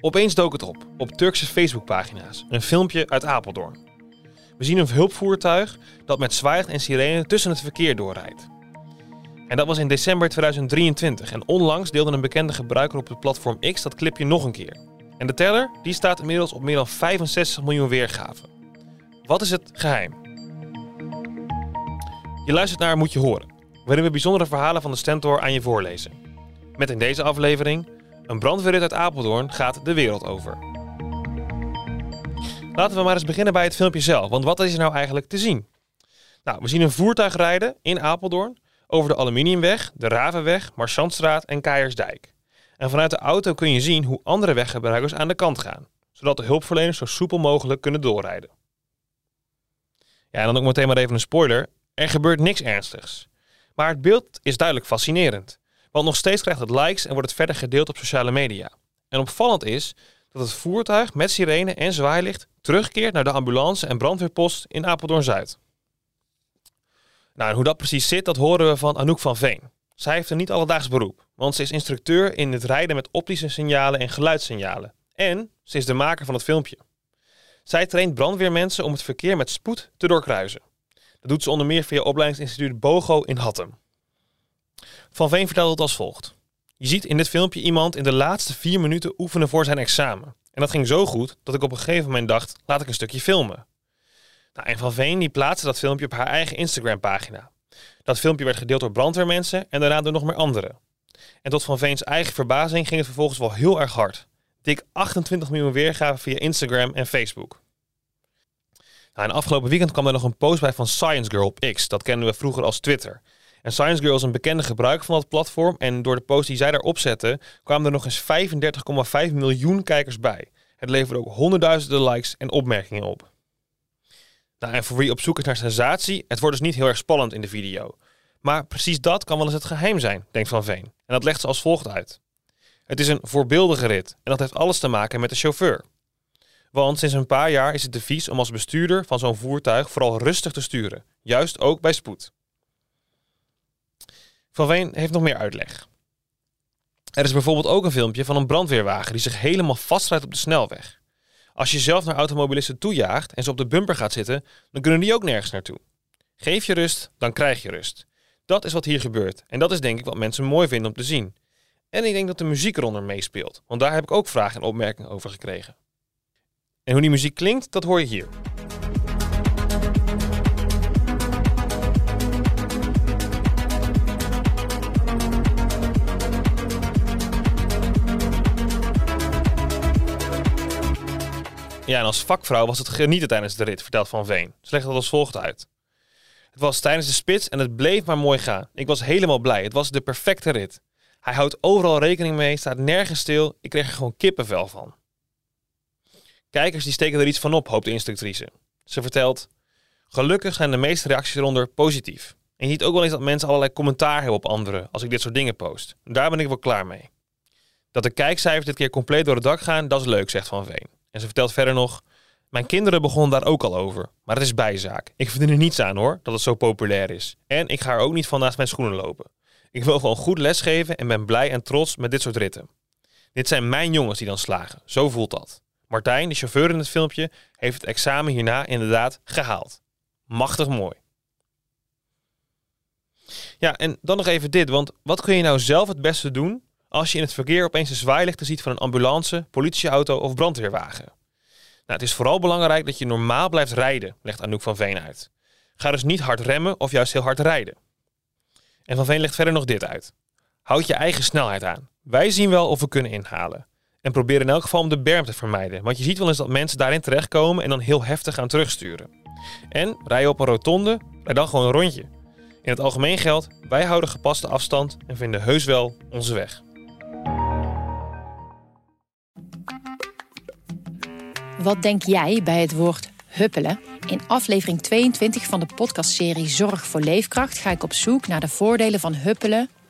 Opeens dook het op, op Turkse Facebookpagina's, een filmpje uit Apeldoorn. We zien een hulpvoertuig dat met zwaait en sirene tussen het verkeer doorrijdt. En dat was in december 2023 en onlangs deelde een bekende gebruiker op het platform X dat clipje nog een keer. En de teller die staat inmiddels op meer dan 65 miljoen weergaven. Wat is het geheim? Je luistert naar Moet je horen, waarin we bijzondere verhalen van de Stentor aan je voorlezen. Met in deze aflevering een brandweerrit uit Apeldoorn gaat de wereld over. Laten we maar eens beginnen bij het filmpje zelf, want wat is er nou eigenlijk te zien? Nou, we zien een voertuig rijden in Apeldoorn over de Aluminiumweg, de Ravenweg, Marchantstraat en Keijersdijk. En vanuit de auto kun je zien hoe andere weggebruikers aan de kant gaan, zodat de hulpverleners zo soepel mogelijk kunnen doorrijden. Ja, en dan ook meteen maar even een spoiler. Er gebeurt niks ernstigs. Maar het beeld is duidelijk fascinerend. Want nog steeds krijgt het likes en wordt het verder gedeeld op sociale media. En opvallend is dat het voertuig met sirene en zwaailicht terugkeert naar de ambulance en brandweerpost in Apeldoorn-Zuid. Nou, en hoe dat precies zit, dat horen we van Anouk van Veen. Zij heeft een niet alledaags beroep, want ze is instructeur in het rijden met optische signalen en geluidssignalen. En ze is de maker van het filmpje. Zij traint brandweermensen om het verkeer met spoed te doorkruisen. Dat doet ze onder meer via opleidingsinstituut BOGO in Hattem. Van Veen vertelt het als volgt. Je ziet in dit filmpje iemand in de laatste vier minuten oefenen voor zijn examen. En dat ging zo goed dat ik op een gegeven moment dacht, laat ik een stukje filmen. Nou, en Van Veen die plaatste dat filmpje op haar eigen Instagram pagina. Dat filmpje werd gedeeld door brandweermensen en daarna door nog meer anderen. En tot Van Veens eigen verbazing ging het vervolgens wel heel erg hard. Dik 28 miljoen weergaven via Instagram en Facebook. Nou, en afgelopen weekend kwam er nog een post bij van Science Girl op X. Dat kennen we vroeger als Twitter. En Science Girl is een bekende gebruiker van dat platform. En door de post die zij daarop zette, kwamen er nog eens 35,5 miljoen kijkers bij. Het leverde ook honderdduizenden likes en opmerkingen op. Nou, en voor wie op zoek is naar sensatie, het wordt dus niet heel erg spannend in de video. Maar precies dat kan wel eens het geheim zijn, denkt Van Veen. En dat legt ze als volgt uit. Het is een voorbeeldige rit en dat heeft alles te maken met de chauffeur. Want sinds een paar jaar is het devies om als bestuurder van zo'n voertuig vooral rustig te sturen, juist ook bij spoed. Van heeft nog meer uitleg. Er is bijvoorbeeld ook een filmpje van een brandweerwagen die zich helemaal vastrijdt op de snelweg. Als je zelf naar automobilisten toejaagt en ze op de bumper gaat zitten, dan kunnen die ook nergens naartoe. Geef je rust, dan krijg je rust. Dat is wat hier gebeurt en dat is denk ik wat mensen mooi vinden om te zien. En ik denk dat de muziek eronder meespeelt, want daar heb ik ook vragen en opmerkingen over gekregen. En hoe die muziek klinkt, dat hoor je hier. Ja, en als vakvrouw was het genieten tijdens de rit, vertelt Van Veen. Ze legt dat als volgt uit. Het was tijdens de spits en het bleef maar mooi gaan. Ik was helemaal blij. Het was de perfecte rit. Hij houdt overal rekening mee, staat nergens stil. Ik kreeg er gewoon kippenvel van. Kijkers die steken er iets van op, hoopt de instructrice. Ze vertelt: Gelukkig zijn de meeste reacties eronder positief. En je ziet ook wel eens dat mensen allerlei commentaar hebben op anderen als ik dit soort dingen post. Daar ben ik wel klaar mee. Dat de kijkcijfers dit keer compleet door het dak gaan, dat is leuk, zegt Van Veen. En ze vertelt verder nog: Mijn kinderen begonnen daar ook al over. Maar het is bijzaak. Ik verdien er niets aan hoor, dat het zo populair is. En ik ga er ook niet van naast mijn schoenen lopen. Ik wil gewoon goed lesgeven en ben blij en trots met dit soort ritten. Dit zijn mijn jongens die dan slagen. Zo voelt dat. Martijn, de chauffeur in het filmpje, heeft het examen hierna inderdaad gehaald. Machtig mooi. Ja, en dan nog even dit, want wat kun je nou zelf het beste doen als je in het verkeer opeens de zwaailichten ziet van een ambulance, politieauto of brandweerwagen. Nou, het is vooral belangrijk dat je normaal blijft rijden, legt Anouk van Veen uit. Ga dus niet hard remmen of juist heel hard rijden. En Van Veen legt verder nog dit uit. Houd je eigen snelheid aan. Wij zien wel of we kunnen inhalen. En probeer in elk geval om de berm te vermijden, want je ziet wel eens dat mensen daarin terechtkomen en dan heel heftig gaan terugsturen. En rij je op een rotonde, rij dan gewoon een rondje. In het algemeen geldt, wij houden gepaste afstand en vinden heus wel onze weg. Wat denk jij bij het woord huppelen? In aflevering 22 van de podcastserie Zorg voor Leefkracht ga ik op zoek naar de voordelen van huppelen